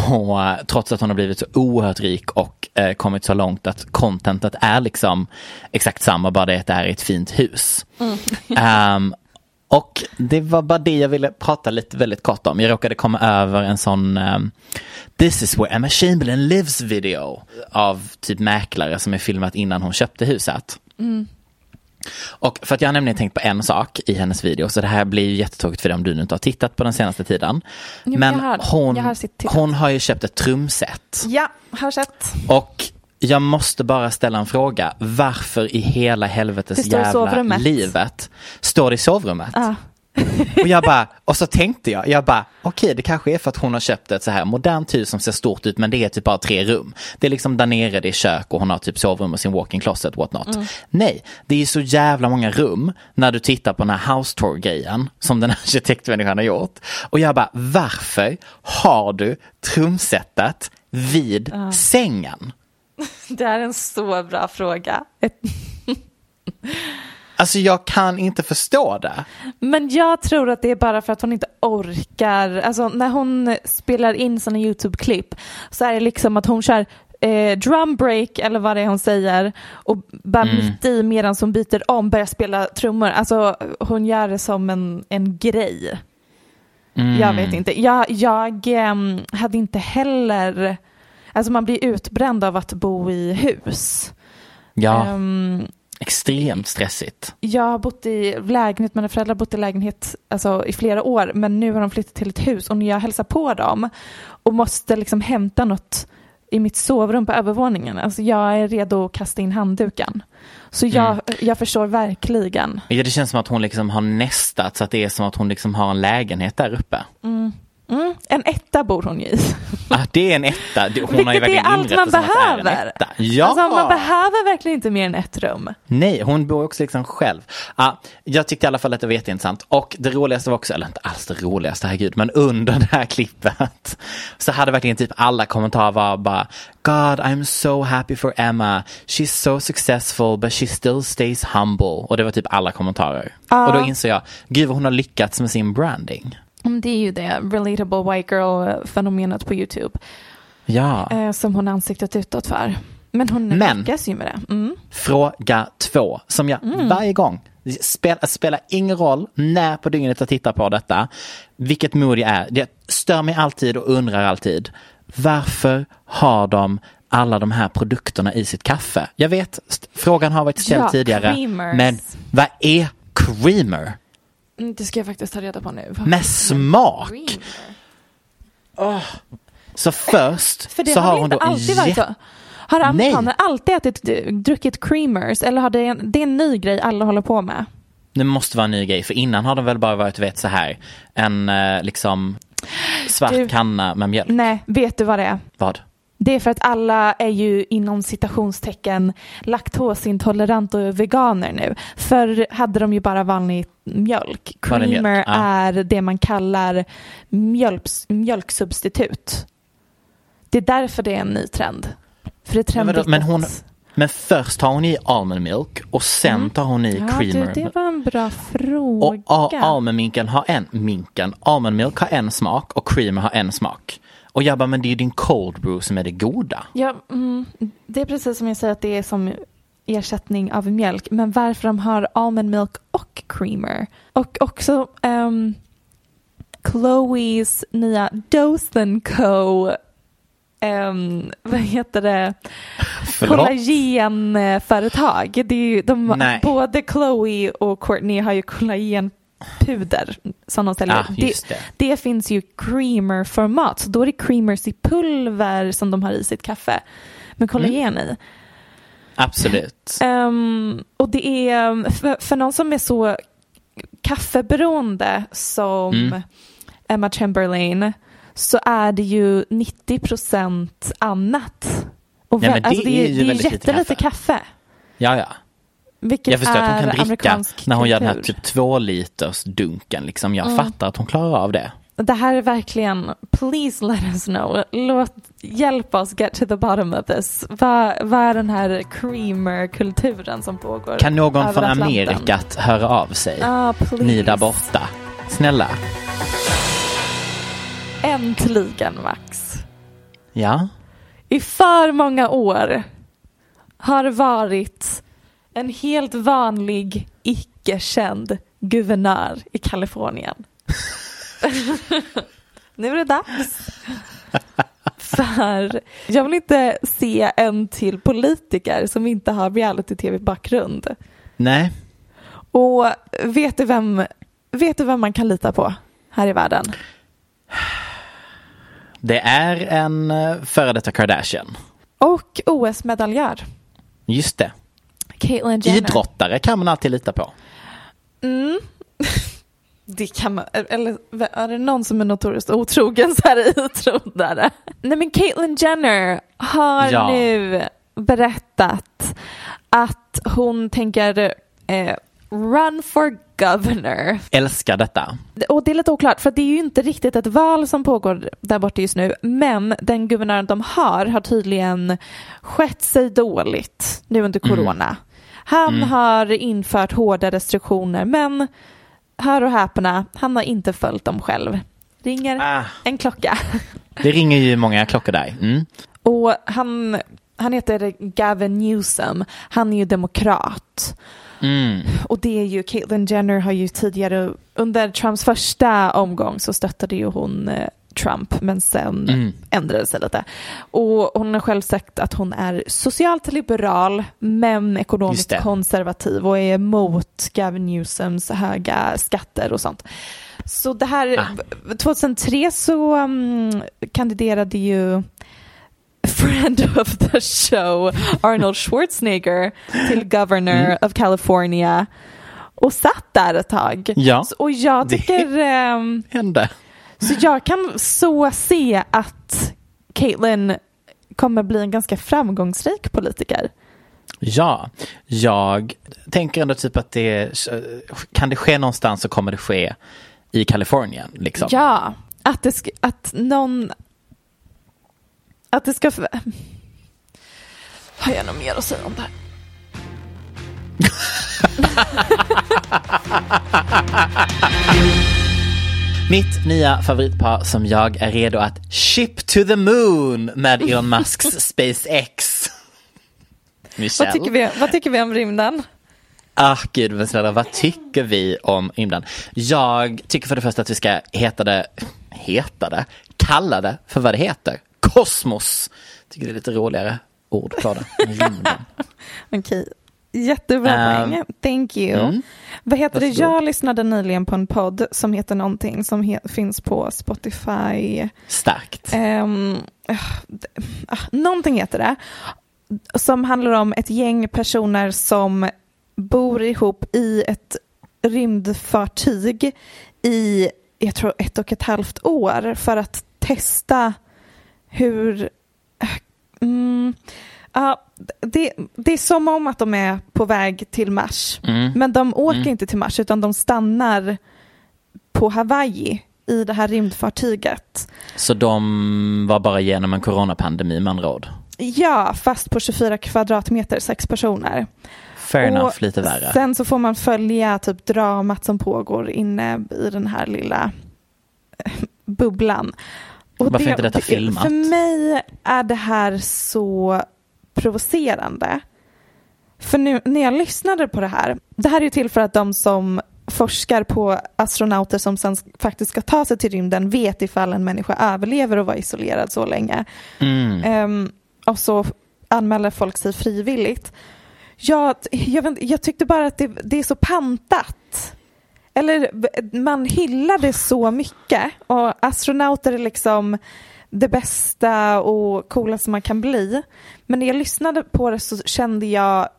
trots att hon har blivit så oerhört rik och eh, kommit så långt att contentet är liksom exakt samma, bara det att det är i ett fint hus. Ehm, och det var bara det jag ville prata lite väldigt kort om. Jag råkade komma över en sån ehm, This is where Emma Chamberlain lives video av typ mäklare som är filmat innan hon köpte huset. Och för att jag har nämligen tänkt på en sak i hennes video, så det här blir ju jättetråkigt för dig om du nu inte har tittat på den senaste tiden. men men har- hon, har hon har ju köpt ett trumset. Ja, har sett. Och jag måste bara ställa en fråga. Varför i hela helvetes jävla livet står det i sovrummet? Ja. Och jag bara, och så tänkte jag, jag bara, okej det kanske är för att hon har köpt ett så här modernt hus som ser stort ut men det är typ bara tre rum. Det är liksom där nere, det är kök och hon har typ sovrum och sin walk-in closet, what not. Nej, det är så jävla många rum när du tittar på den här house tour grejen som den här arkitektmänniskan har gjort. Och jag bara, varför har du trumsetet vid sängen? Det är en så bra fråga. Alltså jag kan inte förstå det. Men jag tror att det är bara för att hon inte orkar. Alltså när hon spelar in sina YouTube-klipp så är det liksom att hon kör eh, drum break eller vad det är hon säger och bara mitt i medan hon byter om börjar spela trummor. Alltså hon gör det som en, en grej. Jag vet inte. Jag, jag ehm, hade inte heller, alltså man blir utbränd av att bo i hus. Ja, Ehm, extremt stressigt. jag har bott i lägenhet, mina föräldrar har bott i lägenhet alltså, i flera år men nu har de flyttat till ett hus och när jag hälsar på dem och måste liksom hämta något i mitt sovrum på övervåningen, alltså jag är redo att kasta in handduken. Så jag, jag förstår verkligen. Ja, det känns som att hon liksom har nästat så att det är som att hon liksom har en lägenhet där uppe. Mm, en etta bor hon ju i. Ah, det är en etta. Hon har ju Vilket är verkligen allt man behöver. Ja! Alltså man behöver verkligen inte mer än ett rum. Nej, hon bor också liksom själv. Ah, jag tyckte i alla fall att det var jätteintressant. Och det roligaste var också, eller inte alls det roligaste, herregud, men under det här klippet så hade verkligen typ alla kommentarer var bara God, I'm so happy for Emma. She's so successful but she still stays humble. Och det var typ alla kommentarer. Och då insåg jag, gud vad hon har lyckats med sin branding. Mm, Det är ju det, relatable white girl-fenomenet på YouTube. Ja. Eh, som hon har ansiktet utåt för. Men hon Men- lyckas ju med det. Mm. Fråga två, som jag varje gång, det spelar, ingen roll när på dygnet jag tittar på detta, vilket mood jag är. Det stör mig alltid och undrar alltid, varför har de alla de här produkterna i sitt kaffe? Jag vet, frågan har varit ställd Ja, tidigare, creamers. men vad är creamer? Det ska jag faktiskt ta reda på nu. Med smak? Så först För så har, hon då alltid varit så? Har amerikaner alltid ätit, druckit creamers eller har det, en, det är en ny grej alla håller på med? Det måste vara en ny grej, för innan har de väl bara varit, vet så här, en eh, liksom svart Du- kanna med mjölk. Nej, vet du vad det är? Vad? Det är för att alla är ju inom citationstecken laktosintoleranta och veganer nu. Förr hade de ju bara vanlig mjölk. Vanlig mjölk, Creamer ja. är det man kallar mjölks, mjölksubstitut. Det är därför det är en ny trend. För det är Men trendigt men hon- Men först har hon i almond milk och sen tar hon i Ja, creamer. du, det var en bra och fråga. a- almondminken har en, minken, almond milk har en smak och creamer har en smak. Och jag bara, men det är ju din cold brew som är det goda. Ja, mm, det är precis som jag säger att det är som ersättning av mjölk. Men varför de har almond milk och creamer. Och också ehm, Chloes nya Dose Co. Um, vad heter det? Förlåt? Kollagenföretag. Det är ju, de, Nej. både Chloe och Courtney har ju kollagenpuder som de säljer. Ah, just det. det finns ju creamer-format. Så då är det creamers i pulver som de har i sitt kaffe med kollagen i. Absolut. Ehm, och det är för, för någon som är så kaffeberoende som Mm. Emma Chamberlain så är det ju 90% annat. Och vä- men det alltså är ju det är väldigt lite jättelite kaffe. Ja, ja. Vilket Jag förstår att hon kan dricka när hon gör den här typ två liters dunken. Liksom. Jag Mm. fattar att hon klarar av det. Det här är verkligen, please let us know. Låt, hjälp oss get to the bottom of this. Vad, vad är den här creamer-kulturen som pågår? Kan någon från? Amerikat höra av sig? Ah, please. Ni där borta. Snälla. Äntligen Max. Ja. I för många år har varit en helt vanlig icke-känd guvernör i Kalifornien. nu är det dags. För jag vill inte se en till politiker som inte har reality-tv-bakgrund. Nej. Och vet du, vem, vet du vem man kan lita på här i världen? Det är en eh, före detta Kardashian. Och OS-medaljör. Just det. Caitlyn Jenner. Idrottare kan man alltid lita på. Mm. Det kan man, eller är det någon som är notoriskt otrogen så är det idrottare. Nej men Caitlyn Jenner har Ja. nu berättat att hon tänker eh, run for governor. Älskar detta. Och det är lite oklart för det är ju inte riktigt ett val som pågår där borta just nu men den guvernören de har har tydligen skett sig dåligt nu under corona. Han har infört hårda restriktioner men hör och häpna, han har inte följt dem själv. Ringer Ah. en klocka. Det ringer ju många klockor där. Mm. Och han, han heter Gavin Newsom, han är ju demokrat. Mm. Och det är ju, Caitlyn Jenner har ju tidigare, under Trumps första omgång så stöttade ju hon eh, Trump men sen Mm. ändrade det sig lite. Och hon har själv sagt att hon är socialt liberal men ekonomiskt det. konservativ och är emot Gavin Newsoms höga skatter och sånt. Så det här, Ah. 2003 så um, kandiderade ju friend of the show Arnold Schwarzenegger till governor of California och satt där ett tag. Ja, Så- Och jag det- tycker, ehm, Hände. Så jag kan så se att Caitlyn kommer bli en ganska framgångsrik politiker. Ja, jag tänker ändå typ att det kan det ske någonstans så kommer det ske i Kalifornien. Liksom. Ja, att, det sk- att någon... Att det ska... Har jag något mer att säga om det här? Mitt nya favoritpar som jag är redo att ship to the moon med Elon Musks SpaceX. Michelle. Vad tycker, vi, vad tycker vi om rymden? Ah, gud men snälla, vad tycker vi om rymden? Jag tycker för det första att vi ska heta det, heta det, kalla det för vad det heter. Kosmos. Tycker det är lite roligare ord på det. Rymden. Okej, jättebra Ehm, poäng. Thank you. mm. Vad heter det? Varsågod. Jag lyssnade nyligen på en podd som heter någonting som he- finns på Spotify. Starkt. Um, någonting heter det. Som handlar om ett gäng personer som bor ihop i ett rymdfartyg i, jag tror ett och ett halvt år för att testa hur Mm, ja, det, det är som om att de är på väg till Mars. Mm. Men de åker inte till Mars utan de stannar på Hawaii i det här rymdfartyget. Så de var bara genom en coronapandemi med andra ord. Ja, fast på 24 kvadratmeter, sex personer. Fair Och enough, lite värre. Sen så får man följa typ dramat som pågår inne i den här lilla eh, bubblan. Och Varför är inte detta det- filmat? För mig är det här så provocerande. För nu när jag lyssnade på det här, det här är ju till för att de som forskar på astronauter som sen faktiskt ska ta sig till rymden vet ifall en människa överlever och var isolerad så länge. Mm. Ehm, och så anmäler folk sig frivilligt. Jag, jag, jag tyckte bara att det, det är så pantat. Eller man hyllar det så mycket och astronauter är liksom det bästa och coolaste man kan bli. Men när jag lyssnade på det så kände jag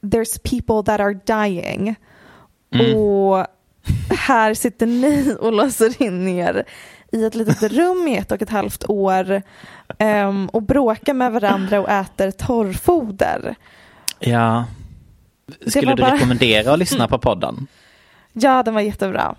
there's people that are dying. Och här sitter ni och låser in er i ett litet rum i ett och ett halvt år ehm, och bråkar med varandra och äter torrfoder. Ja, Skulle du bara- rekommendera att lyssna på podden? Ja, den var jättebra.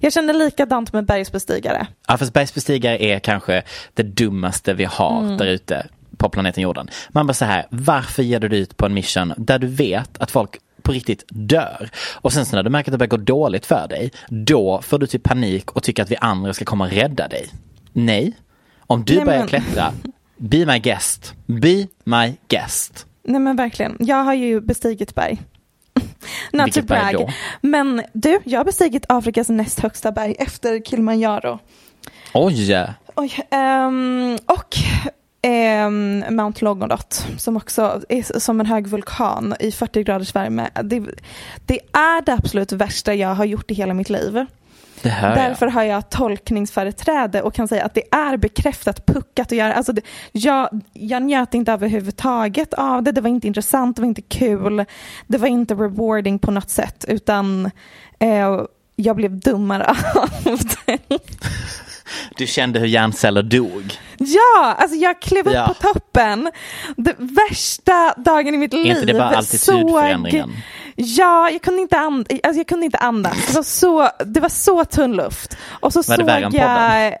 Jag kände likadant med bergsbestigare. Ja, fast bergsbestigare är kanske det dummaste vi har Mm. där ute på planeten jorden. Man bara så här, varför ger du dig ut på en mission där du vet att folk på riktigt dör? Och sen så när du märker att det börjar gå dåligt för dig, då får du typ panik och tycker att vi andra ska komma och rädda dig. Nej, om du Nej, börjar men- klättra, be my guest. Be my guest. Nej men verkligen, jag har ju bestigit berg. Not Vilket to brag. Men du, jag har bestigit Afrikas näst högsta berg efter Kilimanjaro. Oj! Oj, ehm, och ehm, Mount Longonot som också är som en hög vulkan i 40 graders värme. Det, det är det absolut värsta jag har gjort i hela mitt liv. Hör Därför jag. har jag tolkningsföreträde och kan säga att det är bekräftat puckat att göra. Alltså det, jag, jag njöt inte överhuvudtaget av det. Det var inte intressant, det var inte kul. Det var inte rewarding på något sätt utan eh, jag blev dummare av det. Du kände hur hjärnceller dog. Ja, alltså jag klev upp Ja. på toppen. Det värsta dagen i mitt liv. inte det bara altitudförändringen? Ja, jag kunde inte, and, alltså jag kunde inte andas. Det var så, det var så tunn luft. Och så Var det såg värre än jag...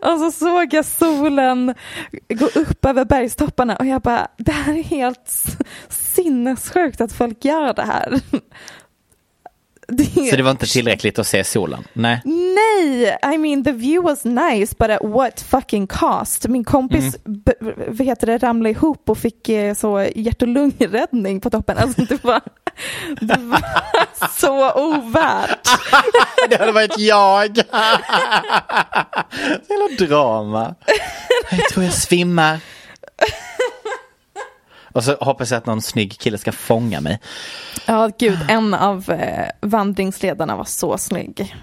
och så såg jag solen gå upp över bergstopparna och jag bara, det här är helt sinnessjukt att folk gör det här. Så det var inte tillräckligt att se solen? Nej. Nej, I mean the view was nice but at what fucking cost? Min kompis Mm. vad heter det, ramlade ihop och fick eh, så hjärt och lungräddning på toppen. Alltså det var, det var så ovärt. Det hade varit jag. Jävla drama. Jag tror jag svimmar. Och så hoppas jag att någon snygg kille ska fånga mig. Ja gud, en av eh, vandringsledarna var så snygg.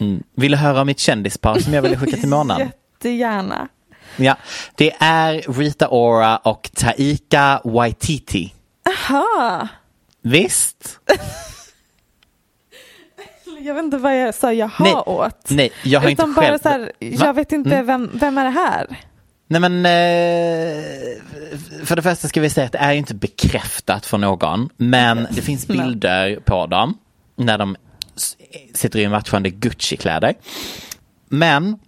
Mm. Vill du höra om mitt kändispar som jag ville skicka till månen? Jättegärna. Ja, det är Rita Ora och Taika Waititi. Aha. Visst? Jag vet inte vad jag sa jaha Nej, åt. Nej, jag har Utan inte bara själv... så här, Va? jag vet inte Mm. vem, vem är det här? Nej men eh, för det första ska vi säga att det är inte bekräftat för någon. Men det finns bilder på dem när de sitter i matchande Gucci-kläder. Men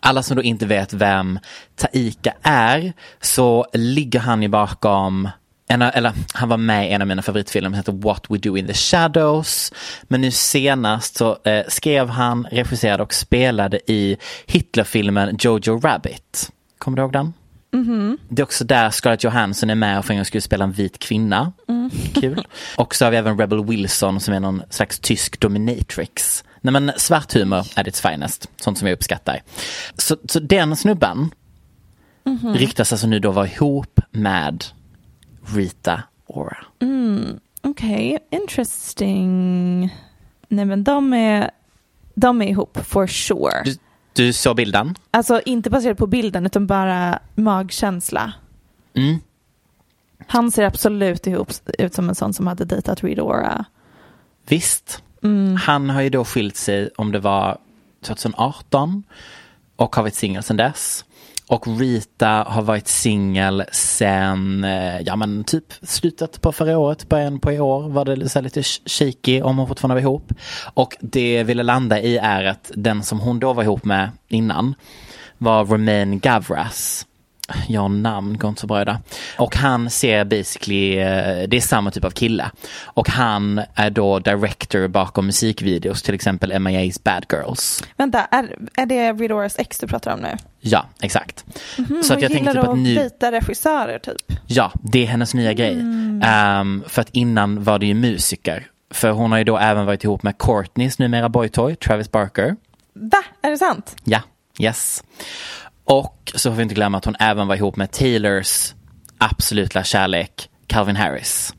alla som då inte vet vem Taika är så ligger han ju bakom en, eller han var med i en av mina favoritfilmer som heter What We Do In The Shadows. Men nu senast så eh, skrev han, regisserade och spelade i Hitlerfilmen Jojo Rabbit. Kommer du ihåg den? Det är också där Scarlett Johansson är med och för en gång skulle spela en vit kvinna. Kul. Och så har vi även Rebel Wilson som är någon slags tysk dominatrix. Nej men svart humor är its finest, sånt som jag uppskattar. Så, så den snubben ryktas alltså nu då vara ihop med Rita Ora. Okej, interesting. Nej men de är, de är ihop for sure. Du, du såg bilden? Alltså inte baserat på bilden utan bara magkänsla. Mm. Han ser absolut ihop, ut som en sån som hade dejtat Rita Ora. Visst. Han har ju då skilt sig om det var 2018 och har varit singel sedan dess. Och Rita har varit singel sen, eh, ja men typ slutet på förra året, början på i år var det så lite shaky om hon fortfarande var ihop. Och det jag ville landa i är att den som hon då var ihop med innan var Romain Gavras. Ja, namn går inte så bra idag. Och han ser basically, eh, det är samma typ av kille. Och han är då director bakom musikvideos, till exempel MIA's Bad Girls. Vänta, är, är det Rita ex du pratar om nu? Ja, exakt. så Hon att jag tänker typ att nu, dejta regissörer typ. ja, det är hennes nya grej. Ehm, för att innan var det ju musiker. För hon har ju då även varit ihop med Courtneys numera boytoy, Travis Barker. Va? Är det sant? Ja, yes. Och så får vi inte glömma att hon även var ihop med Taylors absoluta kärlek, Calvin Harris.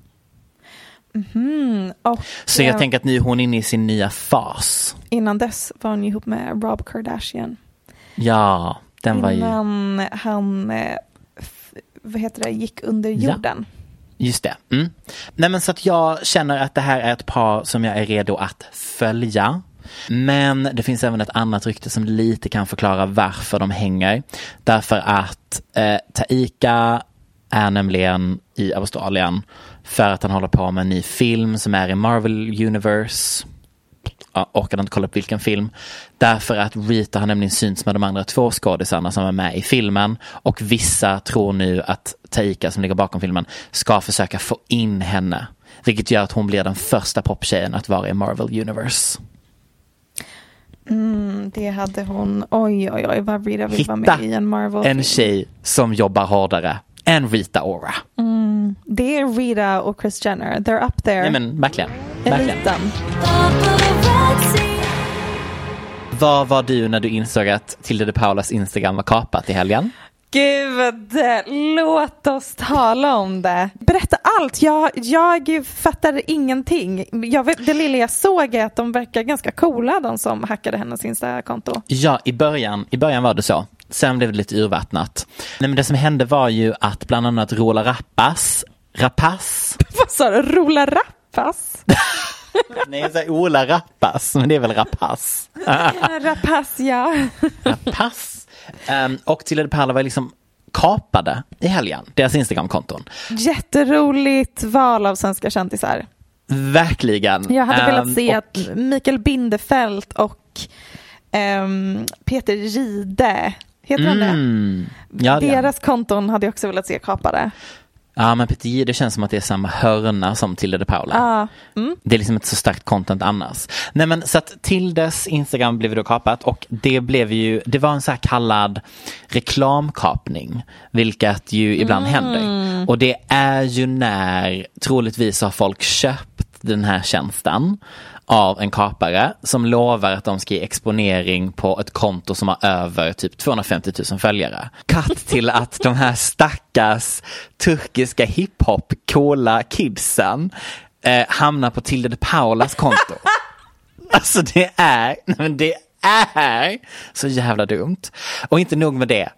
Och Så jag eh, tänker att nu är hon inne i sin nya fas. innan dess var hon ihop med Rob Kardashian. Ja, den var ju, Innan han, eh, vad heter det, gick under Ja. jorden. just det. Mm. Nej men så att jag känner att det här är ett par som jag är redo att följa. Men det finns även ett annat rykte som lite kan förklara varför de hänger. Därför att eh, Taika är nämligen i Australien för att han håller på med en ny film som är i Marvel Universe. Jag orkade inte kolla upp vilken film. Därför att Rita har nämligen synts med de andra två skådisarna som är med i filmen. Och vissa tror nu att Taika som ligger bakom filmen ska försöka få in henne. Vilket gör att hon blir den första poptjejen att vara i Marvel Universe. Mm, det hade hon. Oj, oj, oj, vad Rita vill vara med i en marvel en tjej som jobbar hårdare än Rita Ora. Det är Rita och Chris Jenner. They're up there. Nej men verkligen. verkligen. Eliten. Vad var du när du insåg att Tilde de Paulas Instagram var kapat i helgen? Gud, låt oss tala om det. Berätta allt. Jag, jag fattar ingenting. Jag vet, det lilla jag såg är att de verkar ganska coola, de som hackade hennes Insta-konto. Ja, i början, i början var det så. Sen blev det lite urvattnat. Nej, men det som hände var ju att bland annat Rola Rappas, Rapace, Vad sa du? Rola Rappas? nej jag säger Ola Rappas, men det är väl Rapace. Rapace, ja. Rapace. Um, och Tilde de Paula var liksom kapade i helgen, deras Instagramkonton. Jätteroligt val av svenska kändisar. Verkligen. Jag hade velat se och- att Mikael Bindefeld och ehm, Peter Gide, heter han det? Mm. Ja, det han. Deras konton hade jag också velat se kapade. Ja men Peter Jihde känns som att det är samma hörna som Tilde de Paula. Ja. Mm. Det är liksom inte så starkt content annars. Nej men så att Tildes Instagram blev då kapat och det blev ju, det var en så här kallad reklamkapning. Vilket ju ibland händer. Och det är ju när troligtvis har folk köpt den här tjänsten av en kapare som lovar att de ska ge exponering på ett konto som har över typ 250 000 följare. Katt till att de här stackars turkiska hiphop coola kidsen eh, hamnar på Tilde de Paulas konto. Alltså det är, men det är så jävla dumt. Och inte nog med det.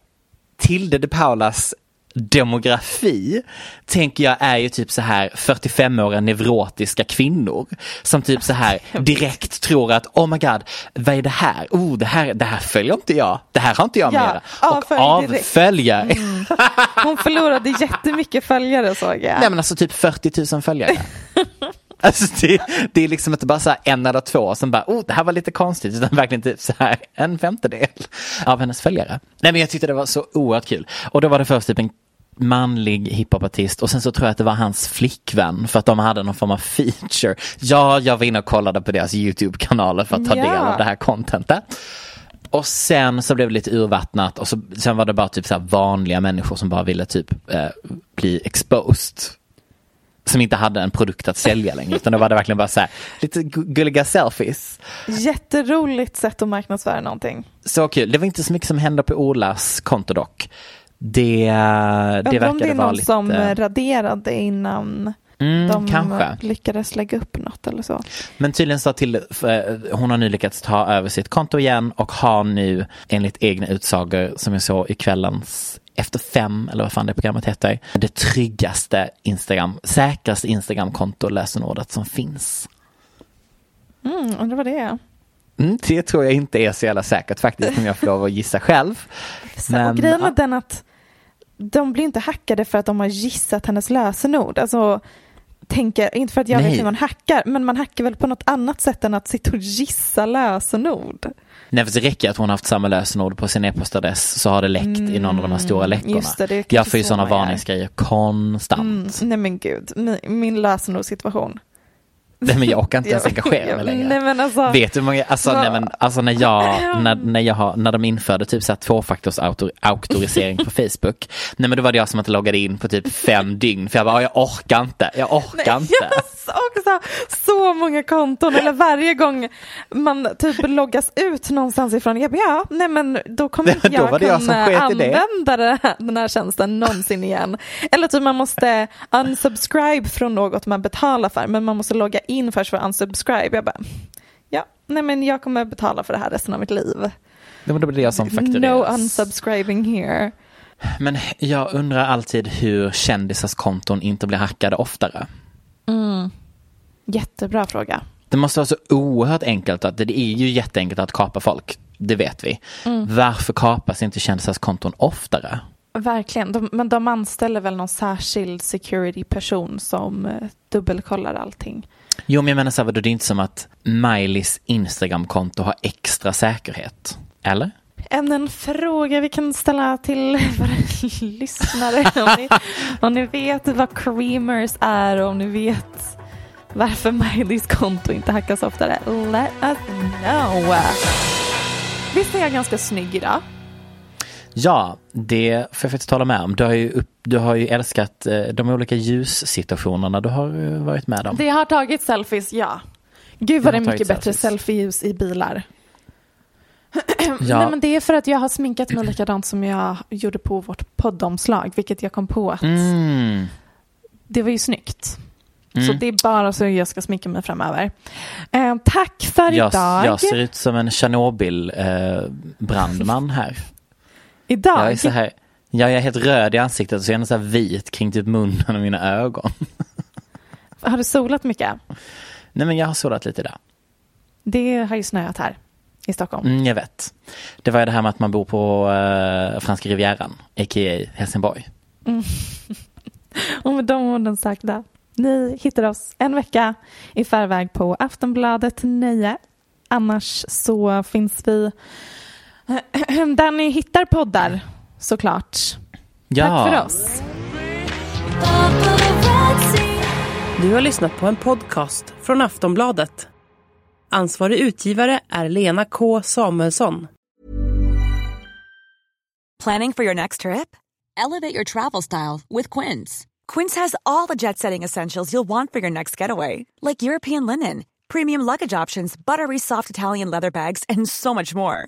Tilde de Paulas demografi tänker jag är ju typ så här 45-åriga neurotiska kvinnor som typ så här direkt tror att oh my god, vad är det här? Oh, det här, det här följer inte jag. Det här har inte jag Ja, att göra. Och avfölj direkt. avföljer. Hon förlorade jättemycket följare såg jag. Nej men alltså typ 40 000 följare. Alltså det, det är liksom inte bara så här en eller två som bara, oh det här var lite konstigt, utan verkligen typ så här en femtedel av hennes följare. Nej men jag tyckte det var så oerhört kul. Och då var det först typ en manlig hiphopartist och sen så tror jag att det var hans flickvän för att de hade någon form av feature. Ja, jag var inne och kollade på deras YouTube-kanaler för att ta Ja. del av det här contentet. Och sen så blev det lite urvattnat och så, sen var det bara typ så vanliga människor som bara ville typ eh, bli exposed. Som inte hade en produkt att sälja längre utan då var det verkligen bara så här lite gu- gulliga selfies. Jätteroligt sätt att marknadsföra någonting. Så kul. Det var inte så mycket som hände på Olas konto dock. Det, det Undrar om det verkade är vara någon lite... som raderade innan Mm, de kanske. lyckades lägga upp något eller så. Men tydligen sa till, för, hon har nu lyckats ta över sitt konto igen och har nu enligt egna utsagor som jag såg i kvällens efter fem, eller vad fan det programmet heter, det tryggaste Instagram, säkraste Instagramkonto lösenordet som finns. Mm, undrar vad det är. Mm, det tror jag inte är så jävla säkert faktiskt om jag får lov att gissa själv. Men, och grejen är den att de blir inte hackade för att de har gissat hennes lösenord. Alltså, tänker, inte för att jag Nej. vet hur man hackar, men man hackar väl på något annat sätt än att sitta och gissa lösenord. Nej, för det räcker att hon har haft samma lösenord på sin e-postadress så har det läckt i någon av de här stora läckorna. Mm, det, det jag får ju så sådana varningsgrejer konstant. Mm, nej men gud, min, min lösenordssituation. Nej, men jag orkar inte ens Jag- engagera mig längre. Nej men alltså, Vet du hur många, alltså, nej, men, alltså när jag, när, när jag har, när de införde typ såhär tvåfaktors-auktorisering på Facebook. Nej men då var det jag som inte loggade in på typ fem dygn för jag bara, "Ja, jag orkar inte, jag orkar inte. Jag har också så många konton, eller varje gång man typ loggas ut någonstans ifrån, jag bara, ja, nej men då kommer Nej, inte då jag jag kunna det. använda det den här tjänsten någonsin igen. Eller typ man måste unsubscribe från något man betalar för, men man måste logga in först för att unsubscribe. Jag bara, ja, nej men jag kommer betala för det här resten av mitt liv. Det var det jag som No faktureras. unsubscribing here. Men jag undrar alltid hur kändisars konton inte blir hackade oftare. Jättebra fråga. Det måste vara så oerhört enkelt att det är ju jätteenkelt att kapa folk. Det vet vi. Varför kapas inte kändisars konton oftare? Verkligen, de, men de anställer väl någon särskild security-person som eh, dubbelkollar allting. Jo, men jag menar så här, vadå, det är inte som att Miley's Instagram-konto har extra säkerhet. Eller? Ännu en fråga vi kan ställa till våra lyssnare. Om ni, om ni vet vad creamers är och om ni vet varför Miley's konto inte hackas oftare. Let us know. Visst är jag ganska snygg idag? Ja, det får jag faktiskt tala med om. Du har ju, upp, du har ju älskat eh, de olika ljussituationerna du har eh, varit med om. Det har tagit selfies, ja. Gud vad det är mycket bättre selfie-ljus i bilar. Ja. Nej, men det är för att jag har sminkat mig likadant som jag gjorde på vårt poddomslag, vilket jag kom på att Mm. det var ju snyggt. Så Mm. det är bara så jag ska sminka mig framöver. Eh, tack för Jag, idag. jag ser ut som en Tjernobyl-brandman här. Idag? Jag är, så här. Jag är helt röd i ansiktet och så är jag så här vit kring typ munnen och mina ögon. Har du solat mycket? Nej men jag har solat lite där. Det har ju snöat här i Stockholm. Mm, jag vet. Det var ju det här med att man bor på uh, franska rivieran, a.k.a. Helsingborg. Och med de orden sagda, ni hittar oss en vecka i förväg på Aftonbladet 9. Annars så finns vi där ni hittar poddar såklart. Ja. Tack för oss. Du har lyssnat på en podcast från Aftonbladet. Ansvarig utgivare är Lena K Samuelsson. Planning for your next trip? Elevate your travel style with Quince. Quince has all the jet setting essentials you'll want for your next getaway, like European linen, premium luggage options, buttery soft Italian leather bags, and so much more.